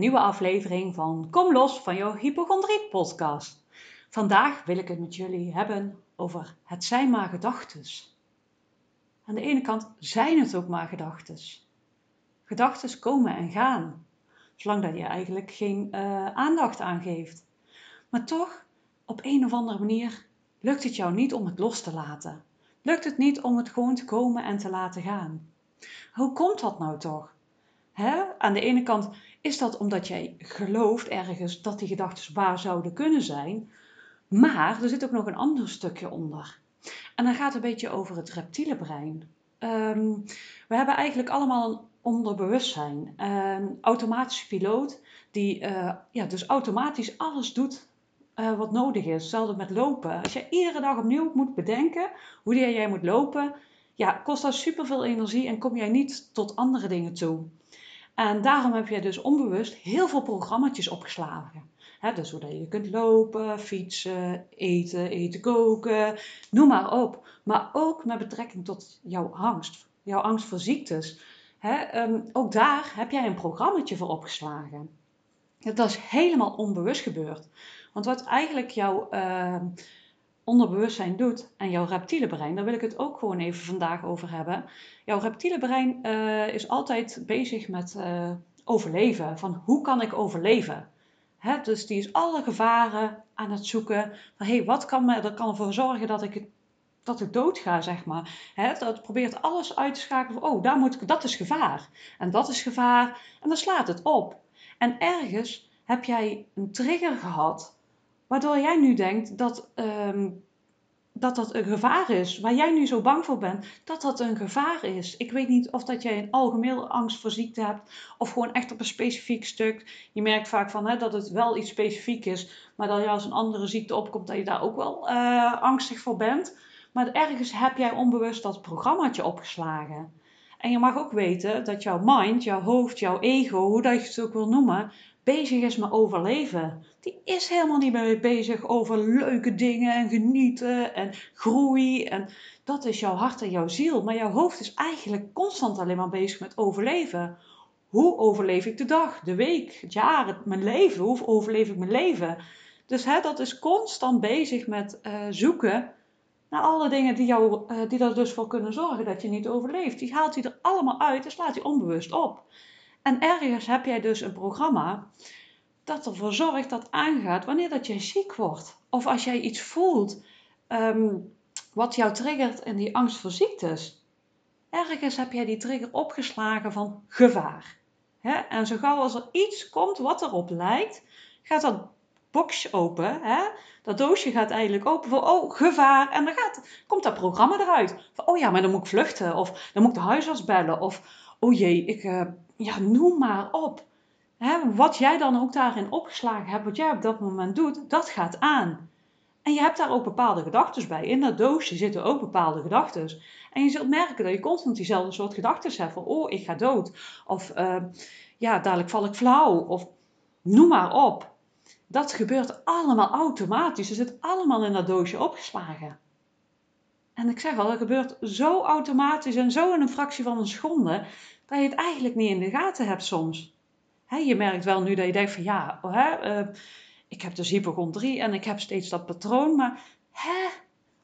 nieuwe aflevering van Kom los van jouw hypochondrie podcast. Vandaag wil ik het met jullie hebben over het zijn maar gedachtes. Aan de ene kant zijn het ook maar gedachtes. Gedachtes komen en gaan, zolang dat je eigenlijk geen uh, aandacht aan geeft. Maar toch, op een of andere manier lukt het jou niet om het los te laten. Lukt het niet om het gewoon te komen en te laten gaan. Hoe komt dat nou toch? Aan de ene kant is dat omdat jij gelooft ergens dat die gedachten waar zouden kunnen zijn. Maar er zit ook nog een ander stukje onder. En dan gaat het een beetje over het reptiele brein. Ehm, we hebben eigenlijk allemaal een onderbewustzijn. Een automatische piloot die uh, ja, dus automatisch alles doet uh, wat nodig is. Hetzelfde met lopen. Als je iedere dag opnieuw moet bedenken hoe jij moet lopen, ja, kost dat superveel energie en kom jij niet tot andere dingen toe. En daarom heb je dus onbewust heel veel programma's opgeslagen. Dus zodat je kunt lopen, fietsen, eten, eten koken, noem maar op. Maar ook met betrekking tot jouw angst, jouw angst voor ziektes. um, ook daar heb jij een programmaatje voor opgeslagen. Dat is helemaal onbewust gebeurd. Want wat eigenlijk jouw uh, onderbewustzijn doet en jouw reptiele brein, daar wil ik het ook gewoon even vandaag over hebben. Jouw reptiele brein uh, is altijd bezig met uh, overleven. Van hoe kan ik overleven? Dus die is alle gevaren aan het zoeken. Van hé, hey, wat kan, me, dat kan ervoor zorgen dat ik, dat ik dood ga, zeg maar. Hè, dat probeert alles uit te schakelen. Oh, daar moet ik, dat is gevaar. En dat is gevaar. En dan slaat het op. En ergens heb jij een trigger gehad Waardoor jij nu denkt dat, um, dat dat een gevaar is. Waar jij nu zo bang voor bent, dat dat een gevaar is. Ik weet niet of dat jij een algemene angst voor ziekte hebt. Of gewoon echt op een specifiek stuk. Je merkt vaak van, hè, dat het wel iets specifiek is. Maar dat als een andere ziekte opkomt, dat je daar ook wel uh, angstig voor bent. Maar ergens heb jij onbewust dat programmaatje opgeslagen. En je mag ook weten dat jouw mind, jouw hoofd, jouw ego, hoe dat je het ook wil noemen, bezig is met overleven. Die is helemaal niet meer bezig over leuke dingen en genieten en groei. En dat is jouw hart en jouw ziel. Maar jouw hoofd is eigenlijk constant alleen maar bezig met overleven. Hoe overleef ik de dag, de week, het jaar, mijn leven? Hoe overleef ik mijn leven? Dus hè, dat is constant bezig met uh, zoeken naar alle dingen die, jou, uh, die er dus voor kunnen zorgen dat je niet overleeft. Die haalt hij er allemaal uit en slaat hij onbewust op. En ergens heb jij dus een programma dat ervoor zorgt dat aangaat wanneer dat jij ziek wordt. Of als jij iets voelt um, wat jou triggert in die angst voor ziektes. Ergens heb jij die trigger opgeslagen van gevaar. En zo gauw als er iets komt wat erop lijkt, gaat dat boxje open. Dat doosje gaat eigenlijk open voor, oh, gevaar. En dan gaat, komt dat programma eruit. Van, oh ja, maar dan moet ik vluchten. Of dan moet ik de huisarts bellen. Of, oh jee, ik, uh, ja, noem maar op. wat jij dan ook daarin opgeslagen hebt, wat jij op dat moment doet, dat gaat aan. En je hebt daar ook bepaalde gedachten bij. In dat doosje zitten ook bepaalde gedachten. En je zult merken dat je constant diezelfde soort gedachten hebt. Van, oh, ik ga dood. Of, uh, ja, dadelijk val ik flauw. Of, noem maar op. Dat gebeurt allemaal automatisch. Het zit allemaal in dat doosje opgeslagen. En ik zeg al, dat gebeurt zo automatisch en zo in een fractie van een seconde dat je het eigenlijk niet in de gaten hebt soms. je merkt wel nu dat je denkt van ja, uh, ik heb dus hypochondrie en ik heb steeds dat patroon, maar hè?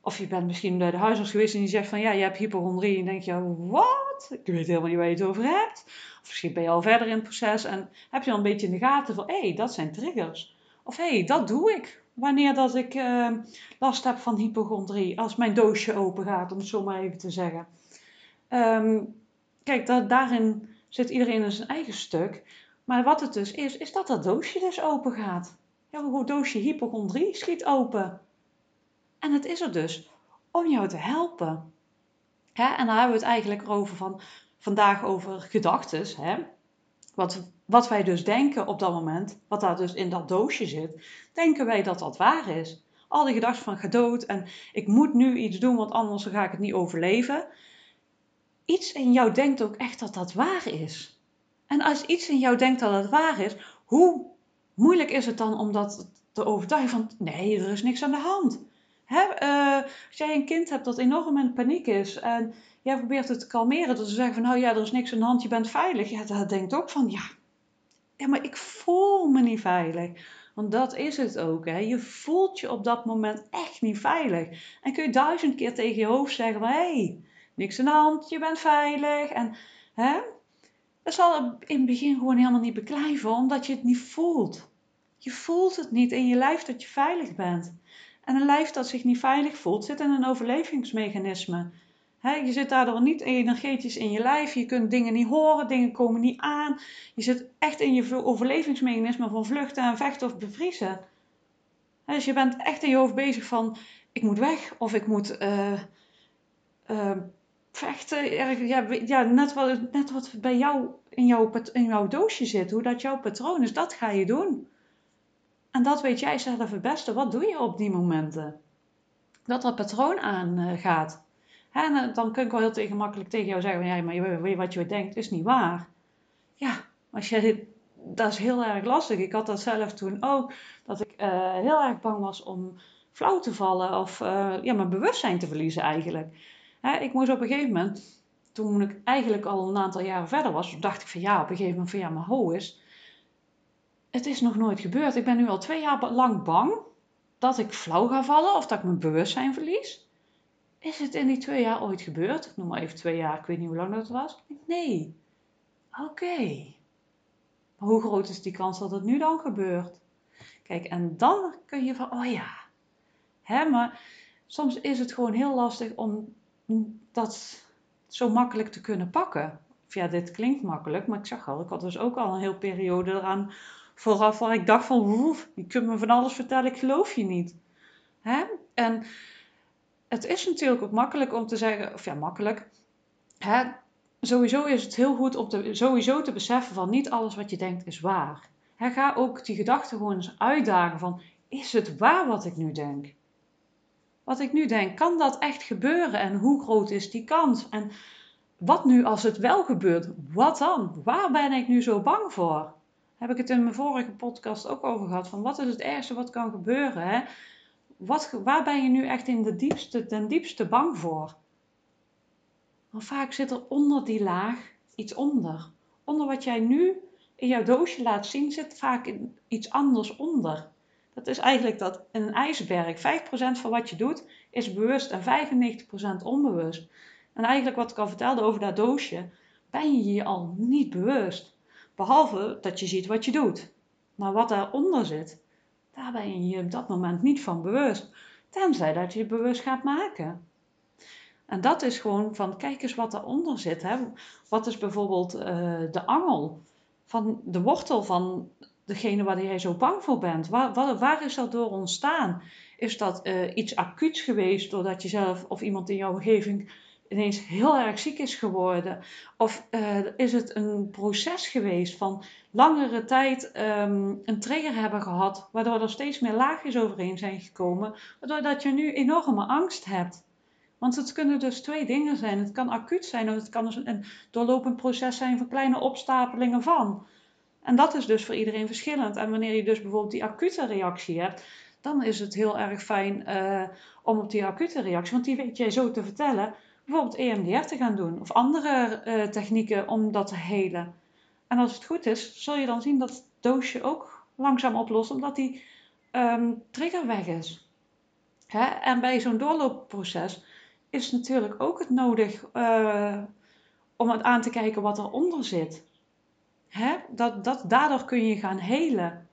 Of je bent misschien bij de huisarts geweest en die zegt van ja, je hebt hypochondrie. En je denkt je, wat? Ik weet helemaal niet waar je het over hebt. Of misschien ben je al verder in het proces en heb je al een beetje in de gaten van hé, hey, dat zijn triggers. Of hé, hey, dat doe ik wanneer dat ik uh, last heb van hypochondrie. Als mijn doosje open gaat, om het zo maar even te zeggen. Um, kijk, daarin zit iedereen in zijn eigen stuk. Maar wat het dus is, is dat dat doosje dus open gaat. Ja, hoe doosje hypochondrie schiet open. En het is er dus om jou te helpen. En dan hebben we het eigenlijk over van, vandaag over gedachten. Wat, wat wij dus denken op dat moment, wat daar dus in dat doosje zit, denken wij dat dat waar is. Al die gedachten van gedood en ik moet nu iets doen, want anders ga ik het niet overleven iets in jou denkt ook echt dat dat waar is. En als iets in jou denkt dat het waar is, hoe moeilijk is het dan om dat te overtuigen van nee, er is niks aan de hand. Uh, als jij een kind hebt dat enorm in paniek is en jij probeert het te kalmeren door te zeggen van nou ja, er is niks aan de hand, je bent veilig. Ja, dat denkt ook van ja, Ja, maar ik voel me niet veilig. Want dat is het ook. Hè? Je voelt je op dat moment echt niet veilig. En kun je duizend keer tegen je hoofd zeggen. Hé, niks aan de hand, je bent veilig. En hè? dat zal in het begin gewoon helemaal niet beklijven. Omdat je het niet voelt. Je voelt het niet in je lijf dat je veilig bent. En een lijf dat zich niet veilig voelt, zit in een overlevingsmechanisme. Je zit daardoor niet energetisch in je lijf. Je kunt dingen niet horen, dingen komen niet aan. Je zit echt in je overlevingsmechanisme van vluchten en vechten of bevriezen. dus je bent echt in je hoofd bezig van: ik moet weg of ik moet uh, uh, vechten. Ja, ja, net, wat, net wat bij jou in, jouw in jouw doosje zit, hoe dat jouw patroon is, dat ga je doen. En dat weet jij zelf het beste. Wat doe je op die momenten? Dat dat patroon aangaat. En eh, dan kan ik wel heel tegen makkelijk tegen jou zeggen: ja, maar wat je denkt is niet waar. Ja, als jij dat is heel erg lastig. Ik had dat zelf toen ook, dat ik uh, heel erg bang was om flauw te vallen of uh, ja, mijn bewustzijn te verliezen eigenlijk. Hè, ik moest op een gegeven moment, toen ik eigenlijk al een aantal jaren verder was, dacht ik van ja, op een gegeven moment van ja, maar ho is, het is nog nooit gebeurd. Ik ben nu al twee jaar lang bang dat ik flauw ga vallen of dat ik mijn bewustzijn verlies. Is het in die twee jaar ooit gebeurd? Ik noem maar even twee jaar, ik weet niet hoe lang dat was. Nee. Oké. Maar hoe groot is die kans dat het nu dan gebeurt? Kijk, en dan kun je van, oh ja. Hè, maar soms is het gewoon heel lastig om dat zo makkelijk te kunnen pakken. Of ja, dit klinkt makkelijk, maar ik zag al, ik had dus ook al een heel periode eraan vooraf waar ik dacht van, woef, je kunt me van alles vertellen, ik geloof je niet. Hè? En het is natuurlijk ook makkelijk om te zeggen, of ja, makkelijk. Hè? Sowieso is het heel goed om te, sowieso te beseffen van niet alles wat je denkt is waar. Hè? Ga ook die gedachten gewoon eens uitdagen van, is het waar wat ik nu denk? Wat ik nu denk, kan dat echt gebeuren en hoe groot is die kans? En wat nu als het wel gebeurt? Wat dan? Waar ben ik nu zo bang voor? heb ik het in mijn vorige podcast ook over gehad. Van wat is het ergste wat kan gebeuren? Hè? Wat, waar ben je nu echt in de diepste, ten diepste bang voor? Want vaak zit er onder die laag iets onder. Onder wat jij nu in jouw doosje laat zien, zit vaak iets anders onder. Dat is eigenlijk dat een ijsberg 5% van wat je doet is bewust en 95% onbewust. En eigenlijk wat ik al vertelde over dat doosje, ben je je al niet bewust. Behalve dat je ziet wat je doet. Maar wat daaronder zit, daar ben je je op dat moment niet van bewust. Tenzij dat je je bewust gaat maken. En dat is gewoon van, kijk eens wat daaronder zit. Hè. Wat is bijvoorbeeld uh, de angel van de wortel van degene waar jij zo bang voor bent? Waar, waar, is dat door ontstaan? Is dat uh, iets acuuts geweest doordat je zelf of iemand in jouw omgeving ineens heel erg ziek is geworden? Of uh, is het een proces geweest van langere tijd um, een trigger hebben gehad, waardoor er steeds meer laagjes overheen zijn gekomen, waardoor dat je nu enorme angst hebt? Want het kunnen dus twee dingen zijn. Het kan acuut zijn of het kan dus een doorlopend proces zijn van kleine opstapelingen van. En dat is dus voor iedereen verschillend. En wanneer je dus bijvoorbeeld die acute reactie hebt, dan is het heel erg fijn uh, om op die acute reactie, want die weet jij zo te vertellen, bijvoorbeeld EMDR te gaan doen of andere uh, technieken om dat te helen. En als het goed is, zul je dan zien dat het doosje ook langzaam oplost, omdat die um, trigger weg is. Hè? En bij zo'n doorloopproces is natuurlijk ook het nodig uh, om aan te kijken wat eronder zit. Hè? Dat, dat, daardoor kun je gaan helen.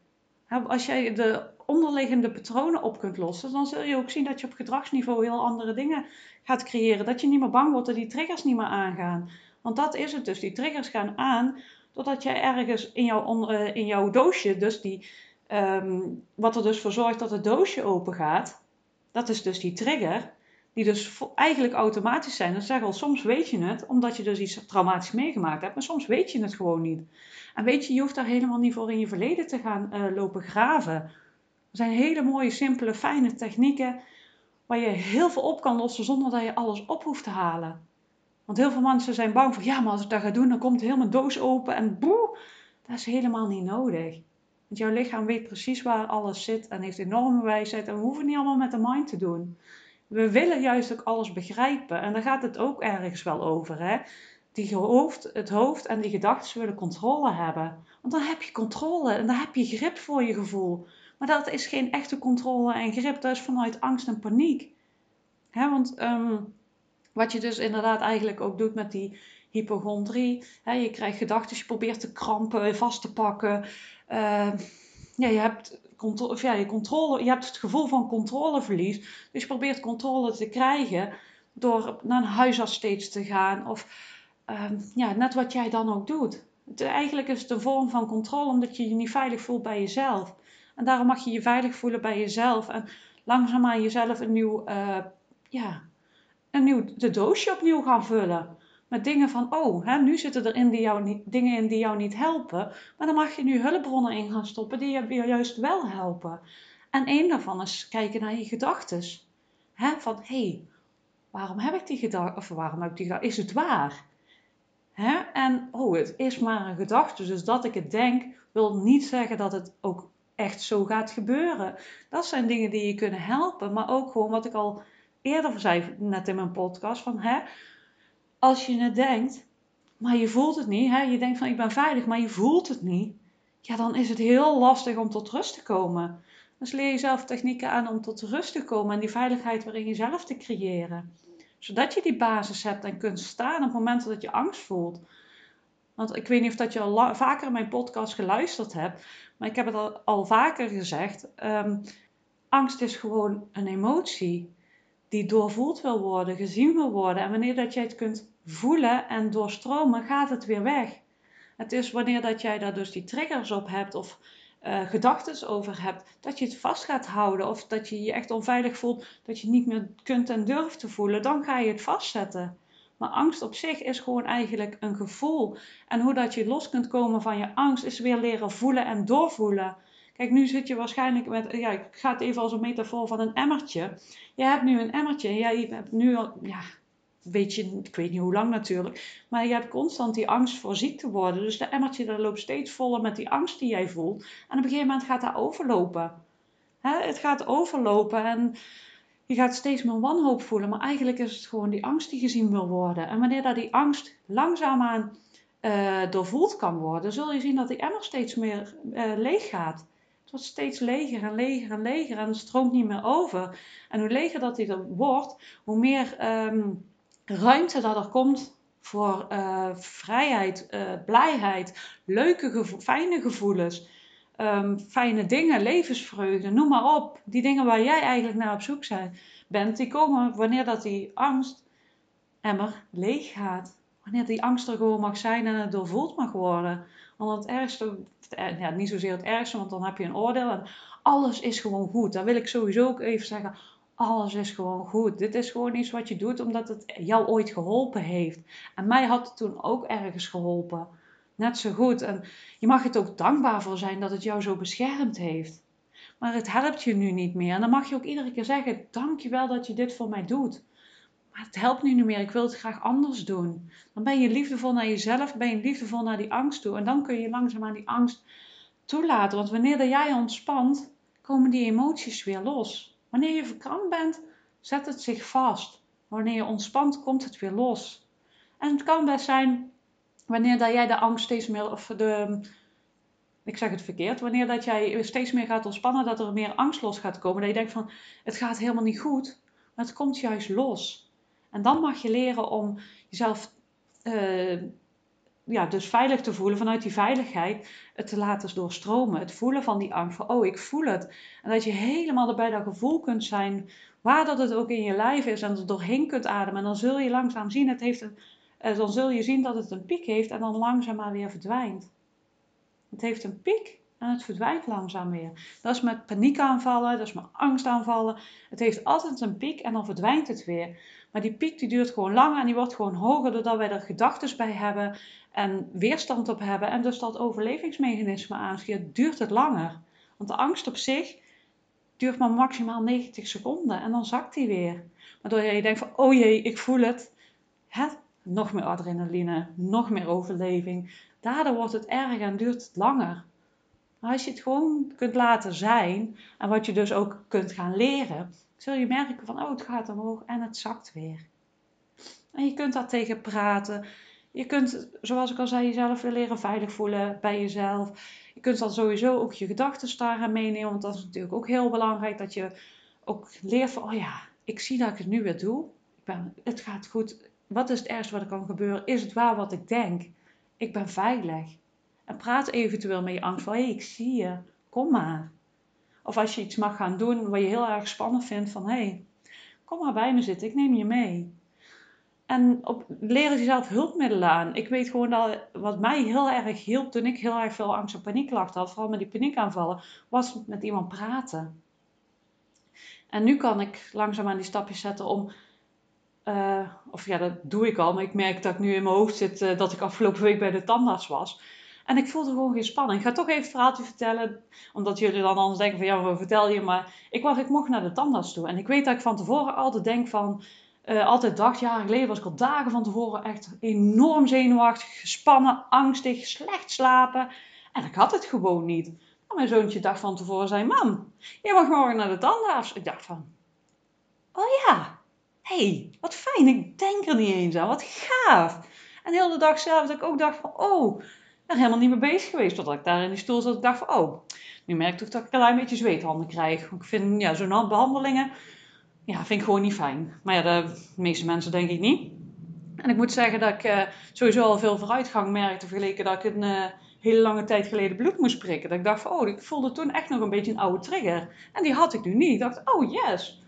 Hè? Als jij de onderliggende patronen op kunt lossen, dan zul je ook zien dat je op gedragsniveau heel andere dingen gaat creëren. Dat je niet meer bang wordt dat die triggers niet meer aangaan. Want dat is het dus. Die triggers gaan aan doordat jij ergens in jouw, uh, in jouw doosje, dus die, um, wat er dus voor zorgt dat het doosje open gaat, dat is dus die trigger, die dus eigenlijk automatisch zijn. Dat zeggen al, soms weet je het, omdat je dus iets traumatisch meegemaakt hebt, maar soms weet je het gewoon niet. En weet je, je hoeft daar helemaal niet voor in je verleden te gaan uh, lopen graven. Er zijn hele mooie, simpele, fijne technieken waar je heel veel op kan lossen zonder dat je alles op hoeft te halen. Want heel veel mensen zijn bang voor, ja, maar als ik dat ga doen, dan komt heel mijn doos open en boe. Dat is helemaal niet nodig. Want jouw lichaam weet precies waar alles zit en heeft enorme wijsheid. En we hoeven niet allemaal met de mind te doen. We willen juist ook alles begrijpen. En daar gaat het ook ergens wel over. Hè? die hoofd, het hoofd en die gedachten willen controle hebben. Want dan heb je controle en dan heb je grip voor je gevoel. Maar dat is geen echte controle en grip, dat is vanuit angst en paniek. Want ehm, wat je dus inderdaad eigenlijk ook doet met die hypochondrie. Je krijgt gedachten, je probeert te krampen, vast te pakken. Uh, ja, je hebt of ja, je, controle, je hebt het gevoel van controleverlies. Dus je probeert controle te krijgen door naar een huisarts steeds te gaan. Of ehm, ja, net wat jij dan ook doet. Het, eigenlijk is het een vorm van controle omdat je je niet veilig voelt bij jezelf. En daarom mag je je veilig voelen bij jezelf. En langzaamaan jezelf een nieuw, uh, ja, een nieuw de doosje opnieuw gaan vullen. Met dingen van, oh, hè, nu zitten er in die jou dingen in die jou niet helpen. Maar dan mag je nu hulpbronnen in gaan stoppen die je juist wel helpen. En één daarvan is kijken naar je gedachten. Van, hé, hey, waarom heb ik die gedachte? Of waarom heb ik die gedachte? Is het waar? Hè? En, oh, het is maar een gedachte. Dus dat ik het denk, wil niet zeggen dat het ook echt zo gaat gebeuren. Dat zijn dingen die je kunnen helpen. Maar ook gewoon wat ik al eerder zei, net in mijn podcast, van hè, als je het denkt, maar je voelt het niet, hè, je denkt van ik ben veilig, maar je voelt het niet, ja, dan is het heel lastig om tot rust te komen. Dus leer jezelf technieken aan om tot rust te komen en die veiligheid waarin jezelf te creëren. Zodat je die basis hebt en kunt staan op moment dat je angst voelt. Want ik weet niet of dat je al vaker mijn podcast geluisterd hebt, maar ik heb het al, vaker gezegd. Um, angst is gewoon een emotie die doorvoeld wil worden, gezien wil worden. En wanneer dat jij het kunt voelen en doorstromen, gaat het weer weg. Het is wanneer dat jij daar dus die triggers op hebt of uh, gedachten over hebt, dat je het vast gaat houden of dat je je echt onveilig voelt, dat je niet meer kunt en durft te voelen, dan ga je het vastzetten. Maar angst op zich is gewoon eigenlijk een gevoel. En hoe dat je los kunt komen van je angst, is weer leren voelen en doorvoelen. Kijk, nu zit je waarschijnlijk met, ja, ik ga het even als een metafoor van een emmertje. Je hebt nu een emmertje en jij hebt nu al, ja, weet je, ik weet niet hoe lang natuurlijk, maar je hebt constant die angst voor ziek te worden. Dus de emmertje dat loopt steeds voller met die angst die jij voelt. En op een gegeven moment gaat dat overlopen. het gaat overlopen en je gaat steeds meer wanhoop voelen. Maar eigenlijk is het gewoon die angst die gezien wil worden. En wanneer dat die angst langzaamaan uh, doorvoeld kan worden, zul je zien dat die emmer steeds meer uh, leeg gaat wordt steeds leger en leger en leger en het stroomt niet meer over. En hoe leger dat hij er wordt, hoe meer ehm, ruimte dat er komt voor uh, vrijheid, blijheid, leuke, fijne gevoelens, um, fijne dingen, levensvreugde, noem maar op. Die dingen waar jij eigenlijk naar op zoek bent, die komen wanneer dat die angst emmer leeg gaat. Wanneer die angst er gewoon mag zijn en het doorvoeld mag worden. Want het ergste, ja, niet zozeer het ergste, want dan heb je een oordeel. En alles is gewoon goed. Dan wil ik sowieso ook even zeggen. Alles is gewoon goed. Dit is gewoon iets wat je doet omdat het jou ooit geholpen heeft. En mij had het toen ook ergens geholpen. Net zo goed. En je mag het ook dankbaar voor zijn dat het jou zo beschermd heeft. Maar het helpt je nu niet meer. En dan mag je ook iedere keer zeggen: Dank je wel dat je dit voor mij doet maar het helpt nu niet meer, ik wil het graag anders doen. Dan ben je liefdevol naar jezelf, ben je liefdevol naar die angst toe. En dan kun je langzaam aan die angst toelaten. Want wanneer jij ontspant, komen die emoties weer los. Wanneer je verkrampt bent, zet het zich vast. Wanneer je ontspant, komt het weer los. En het kan best zijn, wanneer dat jij de angst steeds meer, of de, ik zeg het verkeerd, wanneer dat jij steeds meer gaat ontspannen, dat er meer angst los gaat komen. Dat je denkt van, het gaat helemaal niet goed, maar het komt juist los. En dan mag je leren om jezelf uh, ja, dus veilig te voelen, vanuit die veiligheid het te laten doorstromen. Het voelen van die angst, van oh, ik voel het. En dat je helemaal erbij dat gevoel kunt zijn, waar dat het ook in je lijf is, en er doorheen kunt ademen. En dan zul je langzaam zien, het heeft een, dan zul je zien dat het een piek heeft en dan langzaam maar weer verdwijnt. Het heeft een piek en het verdwijnt langzaam weer. Dat is met paniekaanvallen, dat is met angstaanvallen. Het heeft altijd een piek en dan verdwijnt het weer. Maar die piek die duurt gewoon lang en die wordt gewoon hoger doordat wij er gedachten bij hebben en weerstand op hebben. En dus dat overlevingsmechanisme aanschiet, duurt het langer. Want de angst op zich duurt maar maximaal 90 seconden en dan zakt die weer. Waardoor je denkt van, oh jee, ik voel het. het nog meer adrenaline, nog meer overleving. Daardoor wordt het erger en duurt het langer. Maar als je het gewoon kunt laten zijn en wat je dus ook kunt gaan leren, zul je merken van, oh, het gaat omhoog en het zakt weer. En je kunt daar tegen praten. Je kunt, zoals ik al zei, jezelf weer leren veilig voelen bij jezelf. Je kunt dan sowieso ook je gedachten daarin meenemen, want dat is natuurlijk ook heel belangrijk dat je ook leert van, oh ja, ik zie dat ik het nu weer doe. Ik ben, het gaat goed. Wat is het ergste wat er kan gebeuren? Is het waar wat ik denk? Ik ben veilig. En praat eventueel met je angst van, hé, hey, ik zie je. Kom maar. Of als je iets mag gaan doen wat je heel erg spannend vindt, van hé, hey, kom maar bij me zitten, ik neem je mee. En op, leren jezelf hulpmiddelen aan. Ik weet gewoon dat wat mij heel erg hielp toen ik heel erg veel angst en paniekklachten had, vooral met die paniekaanvallen, was met iemand praten. En nu kan ik langzaamaan die stapjes zetten om, uh, of ja, dat doe ik al, maar ik merk dat ik nu in mijn hoofd zit uh, dat ik afgelopen week bij de tandarts was. En ik voelde gewoon geen spanning. Ik ga toch even het verhaaltje vertellen, omdat jullie dan anders denken van ja, wat vertel je? Maar ik, was, ik mocht naar de tandarts toe. En ik weet dat ik van tevoren altijd denk van, uh, altijd dacht, jaren geleden was ik al dagen van tevoren echt enorm zenuwachtig, gespannen, angstig, slecht slapen. En ik had het gewoon niet. Mijn zoontje dacht van tevoren, zei, mam, jij mag morgen naar de tandarts. Ik dacht van, oh ja, hey, wat fijn, ik denk er niet eens aan, wat gaaf. En de hele dag zelf dat ik ook dacht van, oh, daar helemaal niet mee bezig geweest. Totdat ik daar in die stoel zat, ik dacht van, oh, nu merk ik dat ik een klein beetje zweethanden krijg. Ik vind, ja, zo'n behandelingen, ja, vind ik gewoon niet fijn. Maar de meeste mensen denk ik niet. En ik moet zeggen dat ik uh, sowieso al veel vooruitgang merkte vergeleken dat ik een uh, hele lange tijd geleden bloed moest prikken. Dat ik dacht van, oh, ik voelde toen echt nog een beetje een oude trigger. En die had ik nu niet. Ik dacht, oh yes,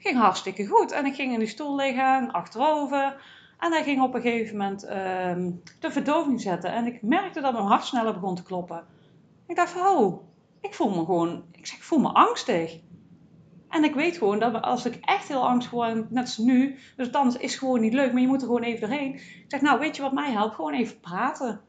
ging hartstikke goed. En ik ging in die stoel liggen, achterover. En hij ging op een gegeven moment uh, de verdoving zetten. En ik merkte dat mijn hart sneller begon te kloppen. Ik dacht van, oh, ik voel me gewoon, ik zeg, ik voel me angstig. En ik weet gewoon dat als ik echt heel angstig word, net als nu, dus dan is gewoon niet leuk, maar je moet er gewoon even doorheen. Ik zeg, nou, weet je wat mij helpt? Gewoon even praten.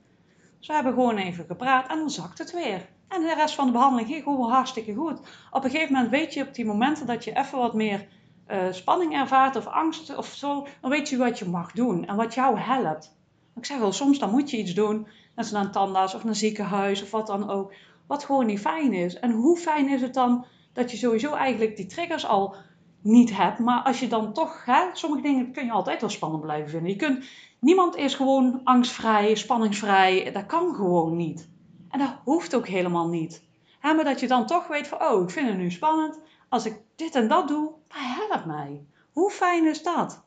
Dus we hebben gewoon even gepraat en dan zakt het weer. En de rest van de behandeling ging gewoon hartstikke goed. Op een gegeven moment weet je op die momenten dat je even wat meer uh, spanning ervaart of angst of zo, dan weet je wat je mag doen en wat jou helpt. Ik zeg wel, soms dan moet je iets doen, net als naar een tandarts of naar een ziekenhuis of wat dan ook, wat gewoon niet fijn is. En hoe fijn is het dan dat je sowieso eigenlijk die triggers al niet hebt, maar als je dan toch, hè, sommige dingen kun je altijd wel spannend blijven vinden. Je kunt, niemand is gewoon angstvrij, spanningsvrij, dat kan gewoon niet. En dat hoeft ook helemaal niet. Maar dat je dan toch weet van, oh, ik vind het nu spannend, als ik dit en dat doe, helpt mij. Hoe fijn is dat?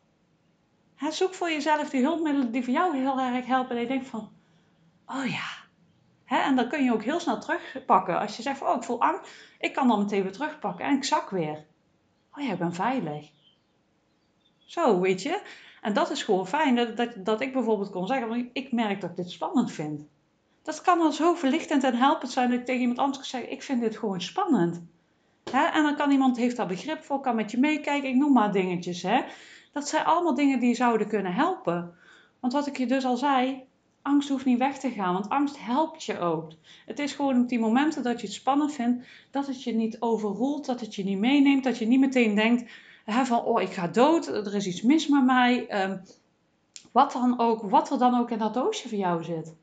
zoek voor jezelf die hulpmiddelen die voor jou heel erg helpen. En je denkt van, oh ja. en dan kun je ook heel snel terugpakken. Als je zegt van, oh, ik voel angst. Ik kan dan meteen weer terugpakken. En ik zak weer. Oh ja, ik ben veilig. Zo, weet je. En dat is gewoon fijn. Dat, dat, ik bijvoorbeeld kon zeggen, ik merk dat ik dit spannend vind. Dat kan al zo verlichtend en helpend zijn dat ik tegen iemand anders kan zeggen, ik vind dit gewoon spannend. Hè? En dan kan iemand, heeft daar begrip voor, kan met je meekijken, ik noem maar dingetjes. Hè? Dat zijn allemaal dingen die zouden kunnen helpen. Want wat ik je dus al zei, angst hoeft niet weg te gaan, want angst helpt je ook. Het is gewoon op die momenten dat je het spannend vindt, dat het je niet overroelt, dat het je niet meeneemt, dat je niet meteen denkt van, oh, ik ga dood, er is iets mis met mij. Um, wat, dan ook, wat er dan ook in dat doosje voor jou zit.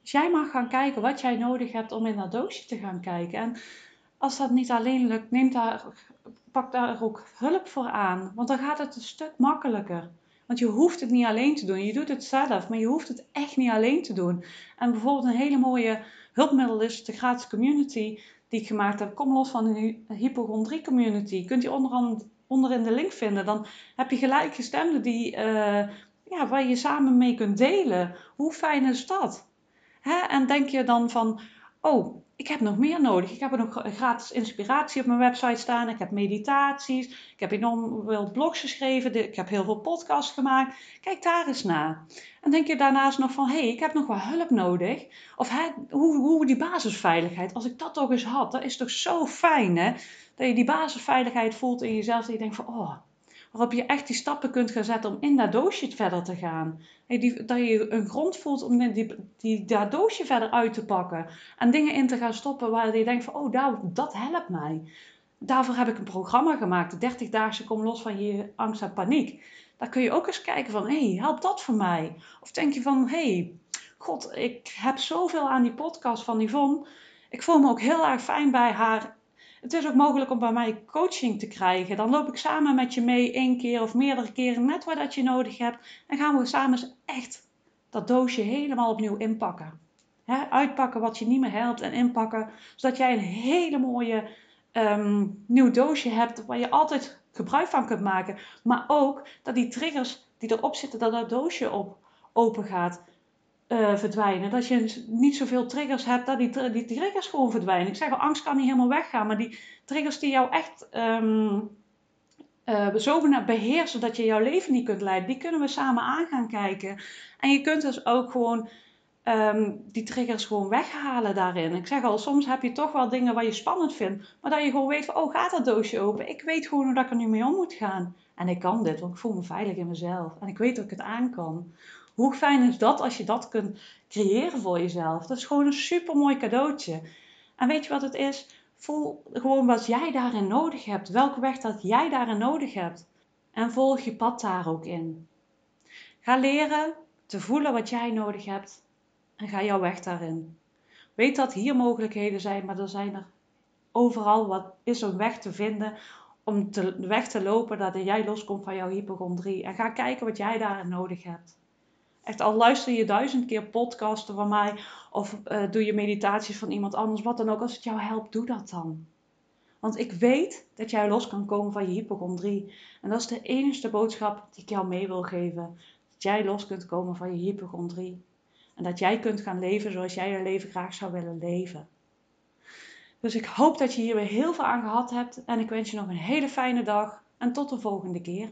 Dus jij mag gaan kijken wat jij nodig hebt om in dat doosje te gaan kijken. En als dat niet alleen lukt, neem daar, pak daar ook hulp voor aan. Want dan gaat het een stuk makkelijker. Want je hoeft het niet alleen te doen. Je doet het zelf, maar je hoeft het echt niet alleen te doen. En bijvoorbeeld een hele mooie hulpmiddel is de gratis community die ik gemaakt heb. Kom los van de hypochondrie community. Kunt je onder, onderin de link vinden. Dan heb je gelijkgestemden die, uh, ja, waar je samen mee kunt delen. Hoe fijn is dat? Hè? En denk je dan van, oh, ik heb nog meer nodig. Ik heb nog gratis inspiratie op mijn website staan. Ik heb meditaties. Ik heb enorm veel blogs geschreven. Ik heb heel veel podcasts gemaakt. Kijk daar eens naar. En denk je daarnaast nog van, hé, hey, ik heb nog wel hulp nodig. Of hoe, hoe die basisveiligheid, als ik dat toch eens had, dat is toch zo fijn, hè? Dat je die basisveiligheid voelt in jezelf. Dat je denkt van, oh, waarop je echt die stappen kunt gaan zetten om in dat doosje verder te gaan. Die, dat je een grond voelt om die, die, dat doosje verder uit te pakken. En dingen in te gaan stoppen waar je denkt van, oh, dat, dat helpt mij. Daarvoor heb ik een programma gemaakt, 30 dagen kom los van je angst en paniek. Daar kun je ook eens kijken van, hey, helpt dat voor mij? Of denk je van, hey, god, ik heb zoveel aan die podcast van Yvonne. Ik voel me ook heel erg fijn bij haar het is ook mogelijk om bij mij coaching te krijgen. Dan loop ik samen met je mee één keer of meerdere keren, net wat dat je nodig hebt. En gaan we samen eens echt dat doosje helemaal opnieuw inpakken. uitpakken wat je niet meer helpt en inpakken, zodat jij een hele mooie um, nieuw doosje hebt waar je altijd gebruik van kunt maken. Maar ook dat die triggers die erop zitten, dat dat doosje op open gaat uh, verdwijnen. Dat je niet zoveel triggers hebt, dat die, die triggers gewoon verdwijnen. Ik zeg al, angst kan niet helemaal weggaan, maar die triggers die jou echt um, uh, zo beheersen dat je jouw leven niet kunt leiden, die kunnen we samen aan gaan kijken. En je kunt dus ook gewoon um, die triggers gewoon weghalen daarin. Ik zeg al, soms heb je toch wel dingen waar je spannend vindt, maar dat je gewoon weet van, oh, gaat dat doosje open? Ik weet gewoon hoe dat ik er nu mee om moet gaan. En ik kan dit, want ik voel me veilig in mezelf. En ik weet dat ik het aan kan. Hoe fijn is dat als je dat kunt creëren voor jezelf? Dat is gewoon een super mooi cadeautje. En weet je wat het is? Voel gewoon wat jij daarin nodig hebt. Welke weg dat jij daarin nodig hebt. En volg je pad daar ook in. Ga leren te voelen wat jij nodig hebt. En ga jouw weg daarin. Weet dat hier mogelijkheden zijn, maar er zijn er overal wat is een weg te vinden om de weg te lopen dat jij loskomt van jouw hypochondrie. En ga kijken wat jij daarin nodig hebt. Echt al luister je duizend keer podcasten van mij of uh, doe je meditaties van iemand anders, wat dan ook. Als het jou helpt, doe dat dan. Want ik weet dat jij los kan komen van je hypochondrie. En dat is de enige boodschap die ik jou mee wil geven. Dat jij los kunt komen van je hypochondrie. En dat jij kunt gaan leven zoals jij je leven graag zou willen leven. Dus ik hoop dat je hier weer heel veel aan gehad hebt. En ik wens je nog een hele fijne dag. En tot de volgende keer.